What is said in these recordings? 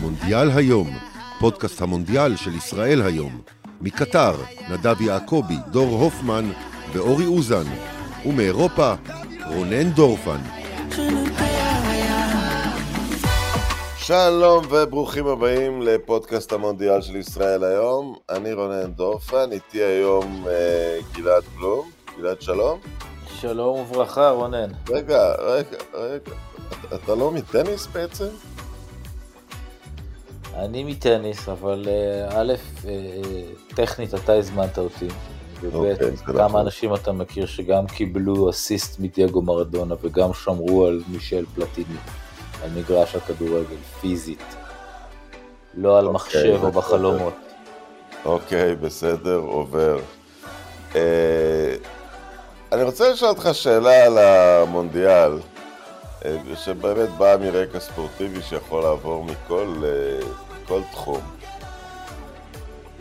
מונדיאל היום, פודקאסט המונדיאל של ישראל היום. מקטר, נדב יעקבי, דור הופמן ואורי אוזן. ומאירופה, רונן דורפן. שלום וברוכים הבאים לפודקאסט המונדיאל של ישראל היום. אני רונן דורפן, איתי היום אה, גלעד בלום. גלעד שלום. שלום וברכה רונן. רגע, רגע, רגע. אתה, אתה לא מטניס בעצם? אני מטניס, אבל אה, א', אה, טכנית אתה הזמנת אותי, וב', אוקיי, זה כמה נכון. אנשים אתה מכיר שגם קיבלו אסיסט מדייגו מרדונה וגם שמרו על מישל פלטיני, על מגרש הכדורגל, פיזית. לא על אוקיי, מחשב או. בחלומות. אוקיי, בסדר, עובר. אה, אני רוצה לשאול אותך שאלה על המונדיאל, אה, שבאמת באה מרקע ספורטיבי שיכול לעבור מכל אה, כל תחום.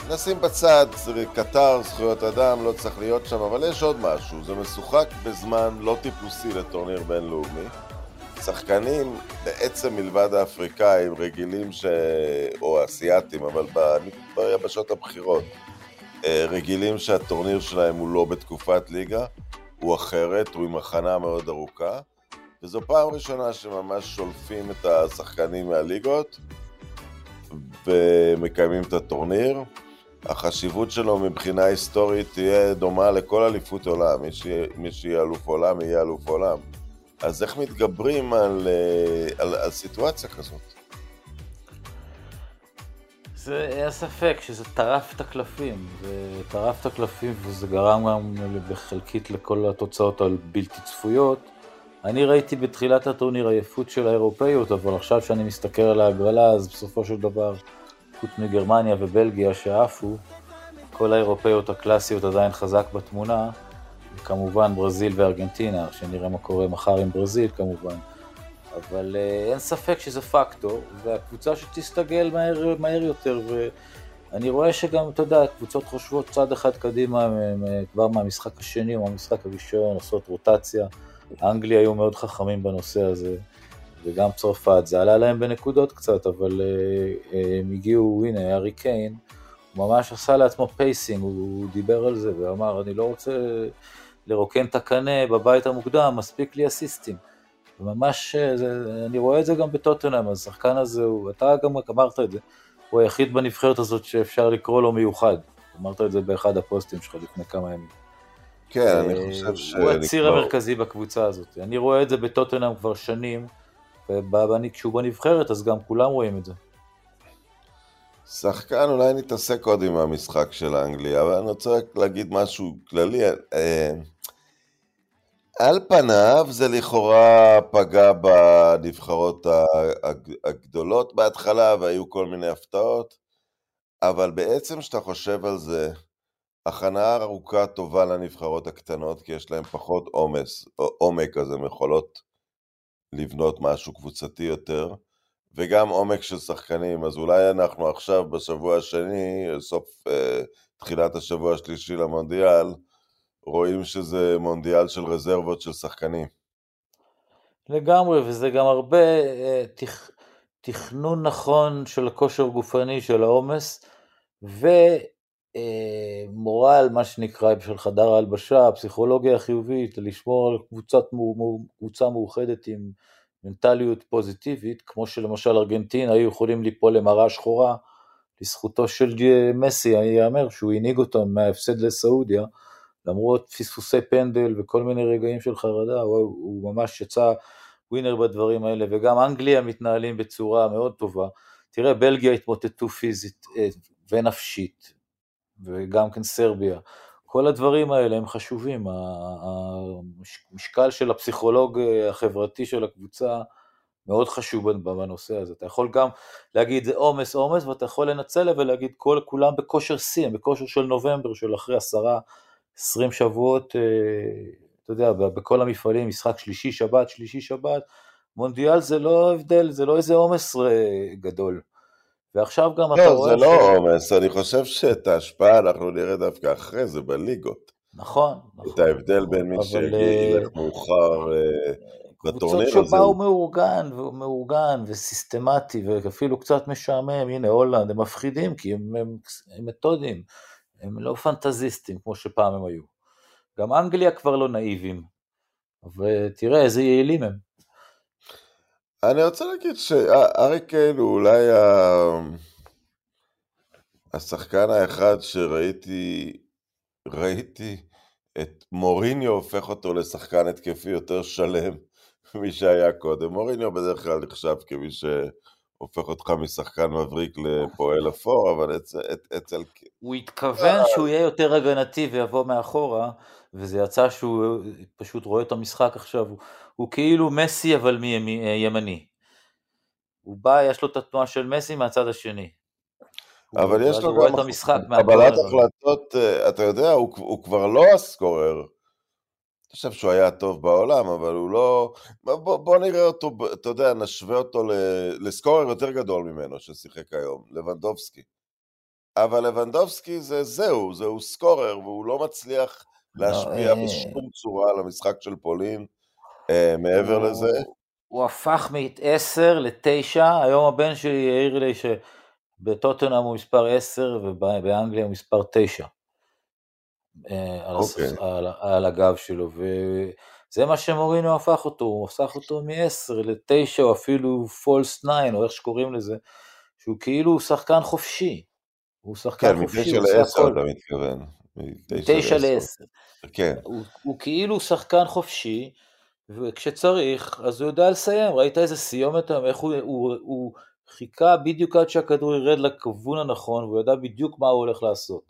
נשים בצד, קטר, זכויות אדם, לא צריך להיות שם, אבל יש עוד משהו, זה משוחק בזמן לא טיפוסי לטורניר בינלאומי. שחקנים, בעצם מלבד האפריקאים, רגילים ש... או האסייתים, אבל ביבשות הבכירות, אה, רגילים שהטורניר שלהם הוא לא בתקופת ליגה, הוא אחרת, הוא עם הכנה מאוד ארוכה, וזו פעם ראשונה שממש שולפים את השחקנים מהליגות ומקיימים את הטורניר. החשיבות שלו מבחינה היסטורית תהיה דומה לכל אליפות עולם, מי שיהיה- מי שיהיה אלוף עולם יהיה אלוף עולם. אז איך מתגברים על, אה, על, על סיטואציה כזאת? זה אין ספק שזה טרף את הקלפים, זה טרף את הקלפים וזה גרם גם בחלקית לכל התוצאות הבלתי צפויות. אני ראיתי בתחילת הטורניר עייפות של האירופאיות, אבל עכשיו שאני מסתכל על ההגרלה, אז בסופו של דבר, חוץ מגרמניה ובלגיה שעפו, כל האירופאיות הקלאסיות עדיין חזק בתמונה, וכמובן ברזיל וארגנטינה, שנראה מה קורה מחר עם ברזיל כמובן. אבל uh, אין ספק שזה פקטור, והקבוצה שתסתגל מהר, מהר יותר, ואני רואה שגם, אתה יודע, קבוצות חושבות צעד אחד קדימה, מ- מ- כבר מהמשחק השני או מהמשחק הראשון, עושות רוטציה. אנגליה היו מאוד חכמים בנושא הזה, וגם צרפת, זה עלה להם בנקודות קצת, אבל uh, uh, הם הגיעו, הנה, הארי קיין, הוא ממש עשה לעצמו pacing, הוא, דיבר על זה ואמר, אני לא רוצה לרוקן את הקנה בבית המוקדם, מספיק לי אסיסטים. ממש, זה, אני רואה את זה גם בטוטנאם, השחקן הזה, הוא, אתה גם אמרת את זה, הוא היחיד בנבחרת הזאת שאפשר לקרוא לו מיוחד. אמרת את זה באחד הפוסטים שלך לפני כמה ימים. כן, אני אה, חושב ש... הוא הציר המרכזי בקבוצה הזאת. אני רואה את זה בטוטנאם כבר שנים, וכשהוא בנבחרת אז גם כולם רואים את זה. שחקן, אולי נתעסק עוד עם המשחק של אנגליה, אבל אני רוצה רק להגיד משהו כללי. אה, על פניו זה לכאורה פגע בנבחרות הג- הגדולות בהתחלה, והיו כל מיני הפתעות, אבל בעצם כשאתה חושב על זה, הכנה ארוכה טובה לנבחרות הקטנות, כי יש להן פחות עומס, עומק, אז הן יכולות לבנות משהו קבוצתי יותר, וגם עומק של שחקנים, אז אולי אנחנו עכשיו בשבוע השני, סוף אה, תחילת השבוע השלישי למונדיאל, רואים שזה מונדיאל של רזרבות של שחקנים. לגמרי, וזה גם הרבה אה, תכ... תכנון נכון של הכושר גופני, של העומס, ומורל, מה שנקרא, של חדר ההלבשה, הפסיכולוגיה החיובית, לשמור על קבוצת, קבוצה מאוחדת עם מנטליות פוזיטיבית, כמו שלמשל ארגנטינה היו יכולים ליפול למראה שחורה, לזכותו של ג'- מסי, ייאמר שהוא הנהיג אותם מההפסד לסעודיה, למרות פספוסי פנדל וכל מיני רגעים של חרדה, הוא, הוא ממש יצא ווינר בדברים האלה, וגם אנגליה מתנהלים בצורה מאוד טובה. תראה, בלגיה התמוטטו פיזית אה, ונפשית, וגם כן סרביה. כל הדברים האלה הם חשובים, המשקל של הפסיכולוג אה, החברתי של הקבוצה מאוד חשוב בנושא הזה. אתה יכול גם להגיד זה עומס עומס, ואתה יכול לנצל ולהגיד כל, כולם בכושר שיא, הם בכושר של נובמבר, של אחרי עשרה, עשרים שבועות, אה, אתה יודע, בכל המפעלים, משחק שלישי, שבת, שלישי, שבת, מונדיאל זה לא הבדל, זה לא איזה עומס אה, גדול. ועכשיו גם אתה לא, רואה... זה לא עומס, אני חושב שאת ההשפעה אנחנו נראה דווקא אחרי זה בליגות. נכון, נכון. את ההבדל בין מי שהגיע אה, מאוחר אה, קבוצות שבה הוא מאורגן, והוא מאורגן וסיסטמטי ואפילו קצת משעמם, הנה הולנד, הם מפחידים כי הם, הם, הם מתודים, הם לא פנטזיסטים כמו שפעם הם היו. גם אנגליה כבר לא נאיבים, ותראה איזה יעילים הם. אני רוצה להגיד שארי קיין הוא אולי ה... השחקן האחד שראיתי, ראיתי את מוריניו הופך אותו לשחקן התקפי יותר שלם מי שהיה קודם. מוריניו בדרך כלל נחשב כמי שהופך אותך משחקן מבריק לפועל אפור, אבל אצל... אצל... הוא התכוון שהוא יהיה יותר הגנתי ויבוא מאחורה, וזה יצא שהוא פשוט רואה את המשחק עכשיו, הוא, כאילו מסי אבל מימני. הוא בא, יש לו את התנועה של מסי מהצד השני. אבל יש לו גם קבלת החלטות, אה, אתה יודע, הוא, הוא כבר לא הסקורר. אני חושב שהוא היה טוב בעולם, אבל הוא לא... בוא, בוא נראה אותו, אתה יודע, נשווה אותו לסקורר יותר גדול ממנו ששיחק היום, לבנדובסקי. אבל לבנדובסקי זה זהו, זהו סקורר, והוא לא מצליח להשפיע לא, בשום צורה על המשחק של פולין אה, מעבר הוא, לזה. הוא הפך מ-10 ל-9, היום הבן שלי העיר לי שבטוטנאם הוא מספר 10 ובאנגליה הוא מספר 9. אה, על, okay. אוקיי. על, על הגב שלו, וזה מה שמורינו הפך אותו, הוא הפך אותו מ-10 ל-9 או אפילו פולס 9 או איך שקוראים לזה, שהוא כאילו שחקן חופשי. הוא שחקן כן, חופשי, הוא עושה הכל. כן, מ-9 ל-10 אתה מתכוון. מ-9 ל-10. כן. הוא, הוא כאילו שחקן חופשי, וכשצריך, אז הוא יודע לסיים, ראית איזה סיומת, איך הוא, הוא, הוא חיכה בדיוק עד שהכדור ירד לכיוון הנכון, והוא ידע בדיוק מה הוא הולך לעשות.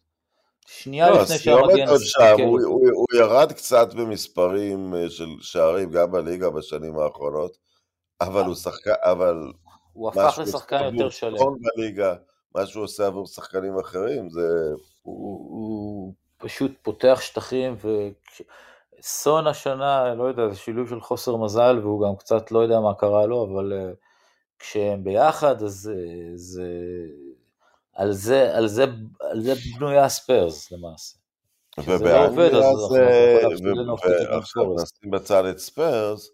שנייה לא, לפני שהמגן הסתכל. הוא, הוא, הוא ירד קצת במספרים אה, של שערים גם בליגה בשנים האחרונות, אבל הוא שחקן, אבל... הוא הפך לשחקן יותר שלם. בליגה, מה שהוא עושה עבור שחקנים אחרים, זה... הוא, הוא פשוט פותח שטחים, וסון השנה, לא יודע, זה שילוב של חוסר מזל, והוא גם קצת לא יודע מה קרה לו, אבל uh, כשהם ביחד, אז uh, זה... על זה, על זה, על זה בנויה ספיירס למעשה. ובאנגליה לא זה, ועכשיו נשים בצד את ספיירס,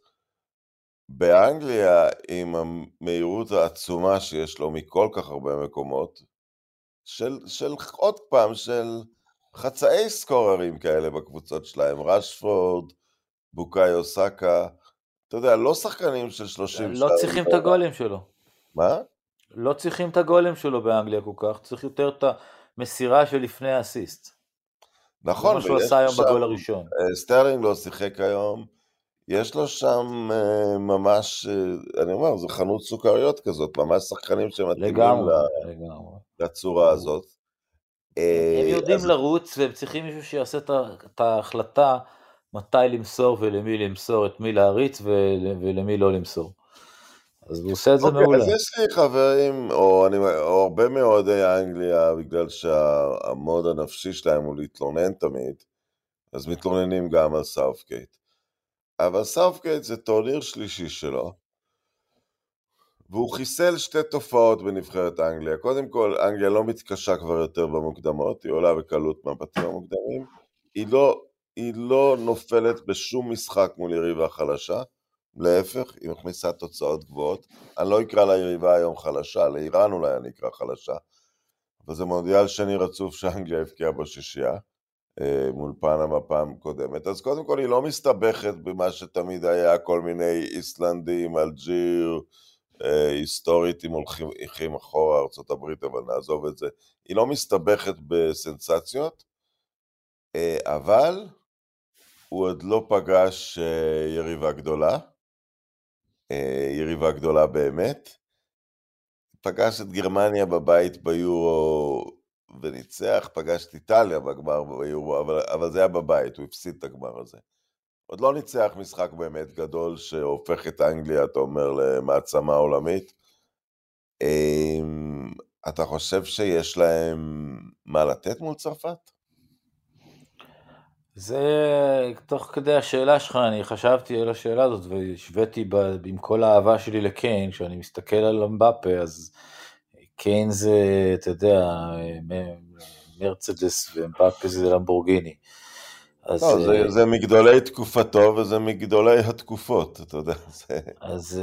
באנגליה עם המהירות העצומה שיש לו מכל כך הרבה מקומות, של, של עוד פעם, של חצאי סקוררים כאלה בקבוצות שלהם, רשפורד, בוקאיו סאקה, אתה יודע, לא שחקנים של 30 לא צריכים את הגולים שלו. מה? לא צריכים את הגולים שלו באנגליה כל כך, צריך יותר את המסירה שלפני האסיסט. נכון. זה מה שהוא עשה היום בגול הראשון. אה, סטרלינג לא שיחק היום, יש לו שם uh, ממש, uh, אני אומר, זו חנות סוכריות כזאת, ממש שחקנים שמתאימים לגמרי. לגמרי. לצורה הזאת. הם יודעים אז... לרוץ והם צריכים מישהו שיעשה את ההחלטה מתי למסור ולמי למסור, את מי להריץ ולמי לא למסור. אז הוא עושה את זה okay, אוקיי, מעולה. אז יש לי חברים, או, אני, או הרבה מאוהדי אנגליה, בגלל שהמוד הנפשי שלהם הוא להתלונן תמיד, אז מתלוננים גם על סאות'גייט. אבל סאות'גייט זה טורניר שלישי שלו, והוא חיסל שתי תופעות בנבחרת אנגליה. קודם כל, אנגליה לא מתקשה כבר יותר במוקדמות, היא עולה בקלות מהבתים המוקדמים. היא לא, היא לא נופלת בשום משחק מול יריבה חלשה. להפך, היא מכניסה תוצאות גבוהות. אני לא אקרא ליריבה היום חלשה, לאיראן אולי אני אקרא חלשה, אבל זה מונדיאל שני רצוף שאנגליה הבקיעה בשישייה, אה, מול פנמה פעם קודמת. אז קודם כל היא לא מסתבכת במה שתמיד היה, כל מיני איסלנדים, אלג'יר, היסטורית אם הולכים אחורה ארה"ב, אבל נעזוב את זה. היא לא מסתבכת בסנסציות, אה, אבל הוא עוד לא פגש יריבה גדולה. אה, יריבה גדולה באמת. פגש את גרמניה בבית ביורו וניצח, פגש את איטליה בגמר ביורו, אבל, אבל זה היה בבית, הוא הפסיד את הגמר הזה. עוד לא ניצח משחק באמת גדול שהופך את אנגליה, אתה אומר, למעצמה עולמית. אמ, אתה חושב שיש להם מה לתת מול צרפת? זה תוך כדי השאלה שלך, אני חשבתי על השאלה הזאת והשוויתי עם כל האהבה שלי לקיין, כשאני מסתכל על אמבפה, אז קיין זה, אתה יודע, מרצדס ואמבפה זה למבורגיני. אז, לא, זה, זה מגדולי תקופתו וזה מגדולי התקופות, אתה יודע. זה... אז,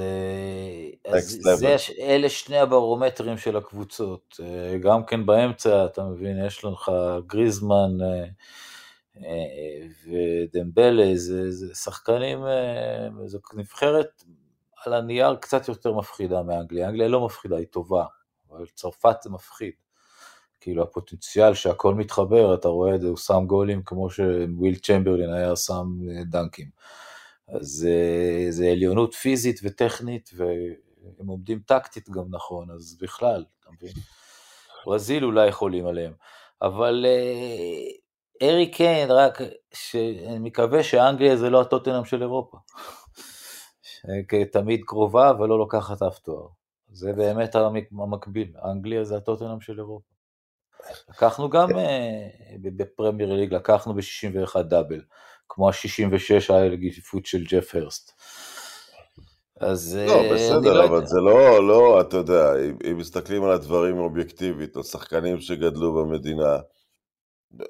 אז זה, אלה שני הברומטרים של הקבוצות. גם כן באמצע, אתה מבין, יש לך גריזמן ודמבלה, זה, זה שחקנים, זו נבחרת על הנייר קצת יותר מפחידה מאנגליה. אנגליה לא מפחידה, היא טובה, אבל צרפת זה מפחיד. כאילו הפוטנציאל שהכל מתחבר, אתה רואה את זה, הוא שם גולים כמו שוויל צ'מברלין היה שם אה, דנקים. אז אה, זה עליונות פיזית וטכנית, והם עומדים טקטית גם נכון, אז בכלל, אתה מבין? ברזיל אולי יכולים עליהם. אבל אה, ארי קיין, רק, אני מקווה שאנגליה זה לא הטוטנאם של אירופה. תמיד קרובה ולא לוקחת אף תואר. זה באמת המקביל, אנגליה זה הטוטנאם של אירופה. לקחנו גם. אה, בפרמייר ליג, לקחנו ב-61 דאבל, כמו ה-66 האליפות של ג'ף הרסט. אז לא, אה, בסדר, לא אבל זה לא, לא, אתה יודע, אם מסתכלים על הדברים אובייקטיבית, או שחקנים שגדלו במדינה,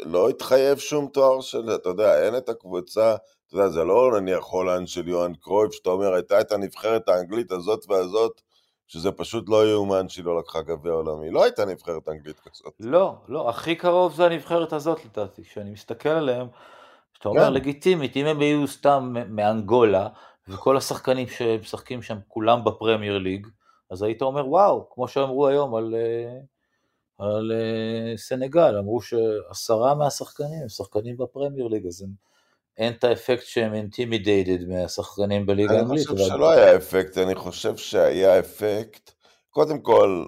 לא התחייב שום תואר של, אתה יודע, אין את הקבוצה, אתה יודע, זה לא נניח הולנד של יוהאן קרויף, שאתה אומר, הייתה את הנבחרת האנגלית הזאת והזאת, שזה פשוט לא יאומן שהיא לא לקחה גביע עולמי. לא הייתה נבחרת אנגלית כזאת. לא, לא, הכי קרוב זה הנבחרת הזאת לדעתי, כשאני מסתכל עליהם, שאתה אומר כן. לגיטימית, אם הם היו סתם מאנגולה, וכל השחקנים שמשחקים שם כולם בפרמייר ליג, אז היית אומר וואו, כמו שאמרו היום על, אה, על אה, סנגל, אמרו שעשרה מהשחקנים הם שחקנים בפרמייר ליג, אז הם אין את האפקט שהם intimidated מהשחקנים בליגה האנגלית. אני חושב שלא היה אפקט, אני חושב שהיה אפקט. קודם כל,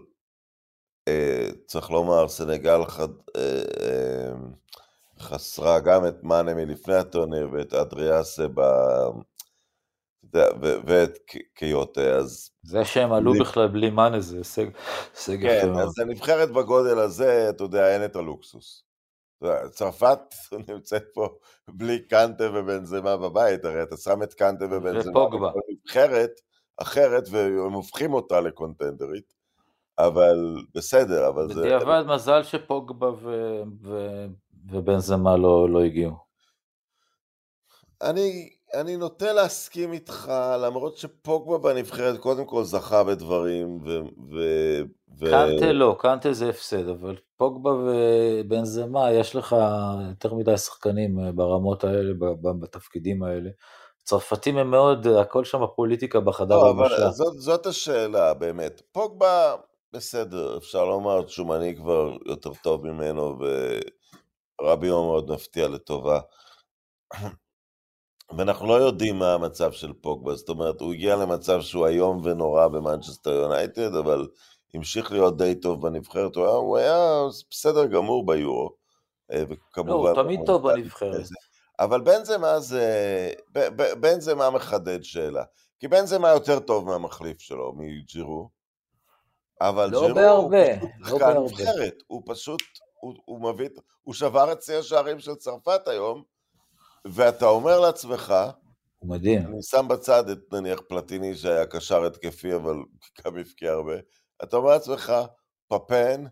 אה, צריך לומר, סנגל חד, אה, אה, חסרה גם את מאנה מלפני הטורניר ואת אדריאסה ב... ואת קיוטה, אז... זה שהם עלו בכלל בלי מאנה זה הישג יפה כן, מאוד. כן, אז הנבחרת בגודל הזה, אתה יודע, אין את הלוקסוס. צרפת נמצאת פה בלי קנטה ובנזמה בבית, הרי אתה שם את קנטה ובנזמה בנבחרת אחרת והם הופכים אותה לקונטנדרית, אבל בסדר, אבל זה... בדיעבד מזל שפוגבה ו... ו... ובנזמה לא, לא הגיעו. אני, אני נוטה להסכים איתך, למרות שפוגבה בנבחרת קודם כל זכה בדברים, ו... ו... ו... קנטה לא, קנטה זה הפסד, אבל פוגבה ובנזמה, יש לך יותר מדי שחקנים אה, ברמות האלה, בתפקידים האלה. צרפתים הם מאוד, הכל שם פוליטיקה בחדר לא, אבל זאת, זאת השאלה, באמת. פוגבה, בסדר, אפשר לומר שהוא מנהיג כבר יותר טוב ממנו, ורבי יום מאוד מפתיע לטובה. ואנחנו לא יודעים מה המצב של פוגבה, זאת אומרת, הוא הגיע למצב שהוא איום ונורא במנצ'סטר יונייטד, אבל המשיך להיות די טוב בנבחרת, הוא היה, הוא היה בסדר גמור ביורו. אה, וכמובן... לא, הוא תמיד טוב בנבחרת. אבל בנזמה זה... בנזמה מחדד שאלה. כי בנזמה יותר טוב מהמחליף שלו, מג'ירו. אבל לא ג'ירו בהרבה, הוא פשוט לא נבחרת. הוא פשוט, הוא, הוא מביא... הוא שבר את שיא השערים של צרפת היום, ואתה אומר לעצמך, הוא מדהים. אני שם בצד את נניח פלטיני שהיה קשר התקפי, אבל גם הבקיע הרבה. אתה אומר לעצמך, פפן,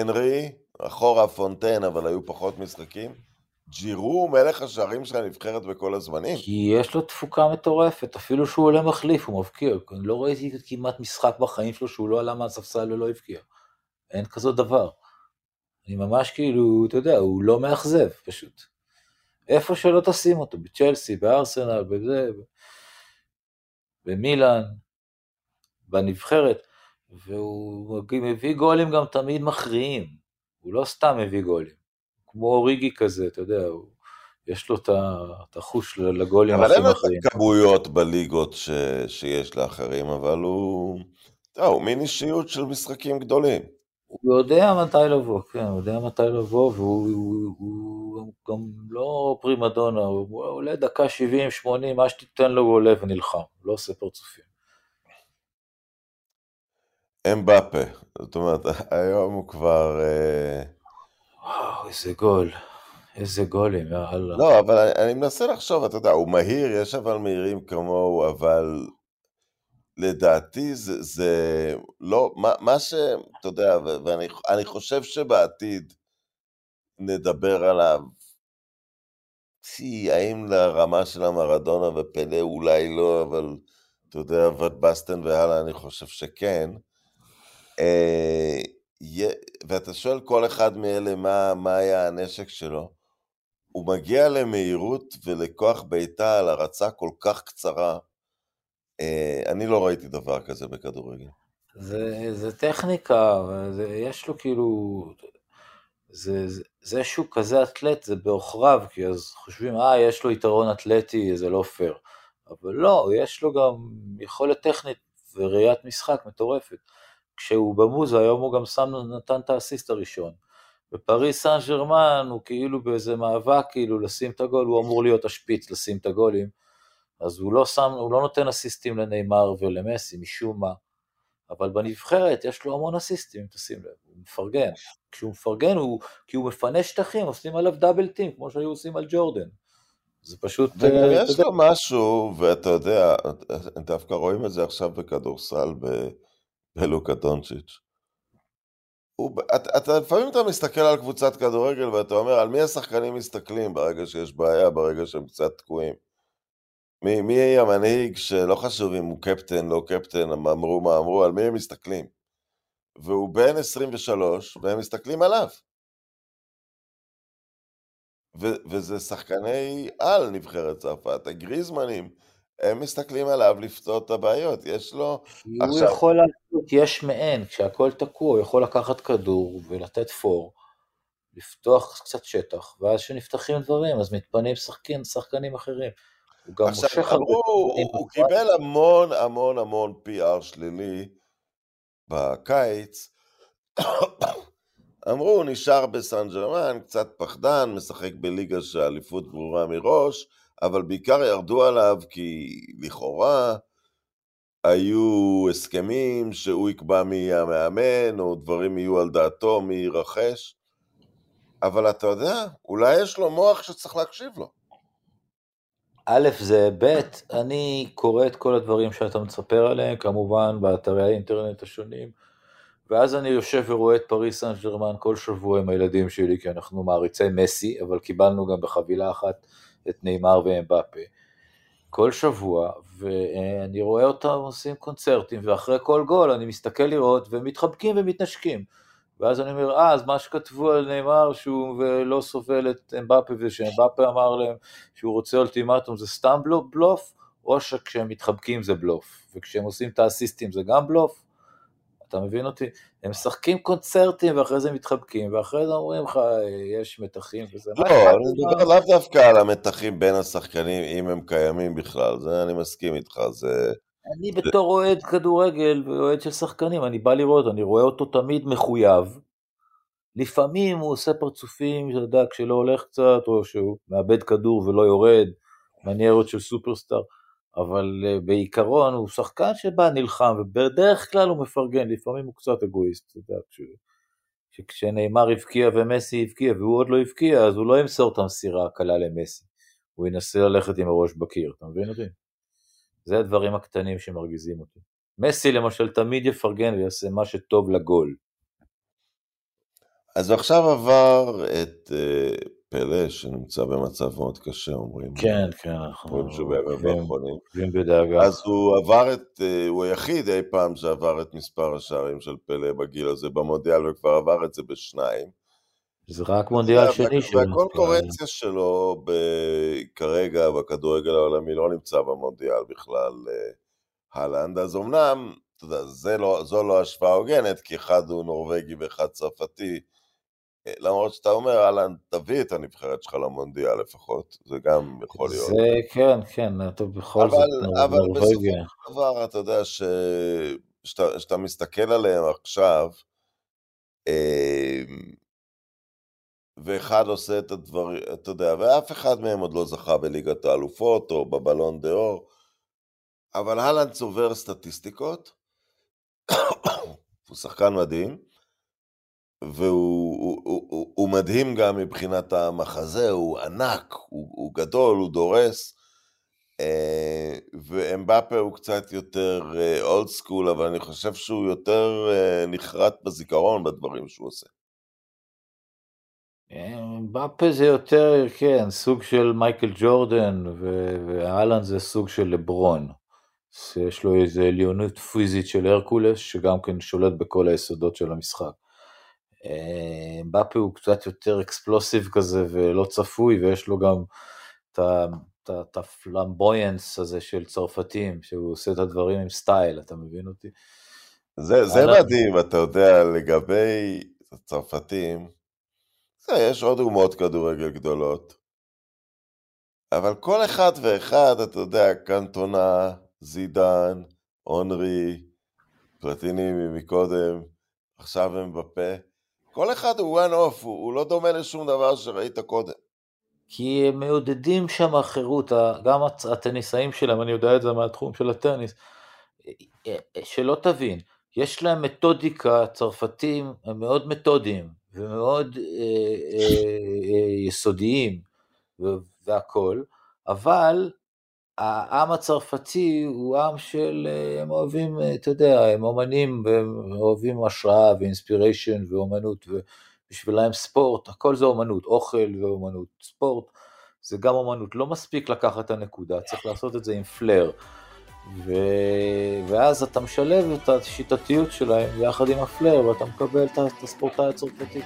אנרי, אחורה פונטן, אבל היו פחות משחקים. ג'ירו מלך השערים של הנבחרת בכל הזמנים. כי יש לו תפוקה מטורפת, אפילו שהוא עולה מחליף, הוא מבקיע. אני לא ראיתי כמעט משחק בחיים שלו שהוא לא עלה מהספסל ולא הבקיע. אין כזאת דבר. אני ממש כאילו, אתה יודע, הוא לא מאכזב פשוט. איפה שלא תשים אותו, בצ'לסי, בארסנל, בזה, במילאן, בנבחרת. והוא מביא גולים גם תמיד מכריעים, הוא לא סתם מביא גולים, כמו אוריגי כזה, אתה יודע, הוא, יש לו את החוש לגולים הכי מכריעים. אבל אין לו את הכמויות בליגות ש, שיש לאחרים, אבל הוא, אתה, הוא מין אישיות של משחקים גדולים. הוא יודע מתי לבוא, כן, הוא יודע מתי לבוא, והוא הוא, הוא, הוא גם לא פרימדונה, הוא עולה דקה 70-80, מה שתיתן לו הוא עולה ונלחם, לא עושה פרצופים. אמבפה, זאת אומרת, היום הוא כבר... אה, וואו, איזה גול. איזה גולים, יא אללה. לא, אבל אני, אני מנסה לחשוב, אתה יודע, הוא מהיר, יש אבל מהירים כמוהו, אבל לדעתי זה, זה לא, מה, מה ש... אתה יודע, ואני חושב שבעתיד נדבר עליו שיא, האם לרמה של המרדונה ופלא אולי לא, אבל אתה יודע, בסטן והלאה אני חושב שכן. אה, ואתה שואל כל אחד מאלה מה, מה היה הנשק שלו, הוא מגיע למהירות ולכוח בעיטה על הרצה כל כך קצרה. אה, אני לא ראיתי דבר כזה בכדורגל. זה, זה טכניקה, זה, יש לו כאילו, זה, זה, זה שהוא כזה אתלט, זה בעוכריו, כי אז חושבים, אה, יש לו יתרון אתלטי, זה לא פייר. אבל לא, יש לו גם יכולת טכנית וראיית משחק מטורפת. כשהוא במוזה, היום הוא גם שם, נתן את האסיסט הראשון. בפריס סן ג'רמן הוא כאילו באיזה מאבק כאילו לשים את הגול, הוא אמור להיות השפיץ לשים את הגולים, אז הוא לא שם, הוא לא נותן אסיסטים לנאמר ולמסי משום מה, אבל בנבחרת יש לו המון אסיסטים, תשים לב, הוא מפרגן. כשהוא מפרגן הוא, כי הוא מפנה שטחים, עושים עליו דאבל טים, כמו שהיו עושים על ג'ורדן. זה פשוט... וגם יש לו משהו, ואתה יודע, דווקא רואים את זה עכשיו בכדורסל בלוקה דונצ'יץ'. אתה, אתה, לפעמים אתה מסתכל על קבוצת כדורגל ואתה אומר, על מי השחקנים מסתכלים ברגע שיש בעיה, ברגע שהם קצת תקועים? מי, מי יהיה המנהיג שלא חשוב אם הוא קפטן, לא קפטן, אמרו מה אמרו, על מי הם מסתכלים? והוא בן 23 והם מסתכלים עליו. ו- וזה שחקני על נבחרת צרפת, הגריזמנים, הם מסתכלים עליו לפתור את הבעיות, יש לו... הוא עכשיו... יכול לעשות יש מאין, כשהכול תקוע, הוא יכול לקחת כדור ולתת פור, לפתוח קצת שטח, ואז כשנפתחים דברים, אז מתפנים שחקנים, שחקנים אחרים. הוא גם עכשיו, מושך הרבה... הוא, הוא קיבל המון המון המון PR שלילי בקיץ. אמרו, הוא נשאר בסן ג'רמן, קצת פחדן, משחק בליגה שהאליפות ברורה מראש, אבל בעיקר ירדו עליו כי לכאורה היו הסכמים שהוא יקבע מי יהיה המאמן, או דברים יהיו על דעתו, מי ירחש. אבל אתה יודע, אולי יש לו מוח שצריך להקשיב לו. א' זה ב', אני קורא את כל הדברים שאתה מספר עליהם, כמובן באתרי האינטרנט השונים, ואז אני יושב ורואה את פריס סן ג'רמן כל שבוע עם הילדים שלי, כי אנחנו מעריצי מסי, אבל קיבלנו גם בחבילה אחת את נאמר ואמבפה. כל שבוע, ואני רואה אותם עושים קונצרטים, ואחרי כל גול אני מסתכל לראות, ומתחבקים ומתנשקים. ואז אני אומר, אה, אז מה שכתבו על נאמר שהוא לא סובל את אמבפה, ושאמבפה אמר להם שהוא רוצה אולטימטום זה סתם בלוף, או שכשהם מתחבקים זה בלוף, וכשהם עושים את האסיסטים זה גם בלוף? אתה מבין אותי? הם משחקים קונצרטים ואחרי זה מתחבקים, ואחרי זה אומרים לך, יש מתחים וזה... לא, אני מדבר לאו דווקא על המתחים בין השחקנים, אם הם קיימים בכלל, זה אני מסכים איתך, זה... אני בתור אוהד כדורגל ואוהד של שחקנים, אני בא לראות, אני רואה אותו תמיד מחויב. לפעמים הוא עושה פרצופים, אתה יודע, כשלא הולך קצת, או שהוא מאבד כדור ולא יורד, מניירות של סופרסטאר. אבל uh, בעיקרון הוא שחקן שבא נלחם, ובדרך כלל הוא מפרגן, לפעמים הוא קצת אגואיסט, אתה יודע, כשנאמר הבקיע ומסי הבקיע והוא עוד לא הבקיע, אז הוא לא ימסור את המסירה הקלה למסי, הוא ינסה ללכת עם הראש בקיר, אתה מבין אותי? זה הדברים הקטנים שמרגיזים אותי. מסי למשל תמיד יפרגן ויעשה מה שטוב לגול. אז הוא עכשיו עבר את uh, פלא שנמצא במצב מאוד קשה, אומרים. כן, כן, אנחנו עוקבים בדאגה. אז הוא עבר את, אה, הוא היחיד אי פעם שעבר את מספר השערים של פלא בגיל הזה במונדיאל, וכבר עבר את זה בשניים. זה רק מונדיאל שני שלו. והקונקורנציה שלו כרגע בכדורגל העולמי לא נמצא במונדיאל בכלל, אה, הלנד, אז אמנם, אתה יודע, לא, זו לא השוואה הוגנת, כי אחד הוא נורבגי ואחד צרפתי, למרות שאתה אומר, אהלן, תביא את הנבחרת שלך למונדיאל לפחות, זה גם יכול להיות. זה כן, כן, אתה בכל אבל, זאת אבל בסופו של דבר, אתה יודע, שאתה מסתכל עליהם עכשיו, אמ, ואחד עושה את הדברים, אתה יודע, ואף אחד מהם עוד לא זכה בליגת האלופות או בבלון דה אור, אבל האלנד צובר סטטיסטיקות, הוא שחקן מדהים, והוא הוא, הוא, הוא, הוא מדהים גם מבחינת המחזה, הוא ענק, הוא, הוא גדול, הוא דורס, אה, ואמבפה הוא קצת יותר old uh, school, אבל אני חושב שהוא יותר uh, נחרט בזיכרון בדברים שהוא עושה. אמבפה זה יותר, כן, סוג של מייקל ג'ורדן, והאלנד זה סוג של לברון. שיש לו איזה עליונות פיזית של הרקולס, שגם כן שולט בכל היסודות של המשחק. אמבפה הוא קצת יותר explosive כזה ולא צפוי, ויש לו גם את ה flamboyance הזה של צרפתים, שהוא עושה את הדברים עם סטייל, אתה מבין אותי? זה, זה מדהים, אתה יודע, לגבי הצרפתים, יש עוד דוגמאות כדורגל גדולות, אבל כל אחד ואחד, אתה יודע, קנטונה, זידן, אונרי, פלטיני מקודם, עכשיו הם בפה, כל אחד הוא one off, הוא, הוא לא דומה לשום דבר שראית קודם. כי הם מעודדים שם חירות, גם הטניסאים שלהם, אני יודע את זה מהתחום של הטניס, שלא תבין, יש להם מתודיקה, צרפתים הם מאוד מתודיים ומאוד אה, אה, אה, יסודיים והכול, אבל העם הצרפתי הוא עם של, הם אוהבים, אתה יודע, הם אומנים והם אוהבים השראה ואינספיריישן ואומנות, ובשבילם ספורט, הכל זה אומנות, אוכל ואומנות, ספורט זה גם אומנות, לא מספיק לקחת את הנקודה, צריך לעשות את זה עם פלר. ו... ואז אתה משלב את השיטתיות שלהם יחד עם הפלר, ואתה מקבל את הספורטאי הצרפתי.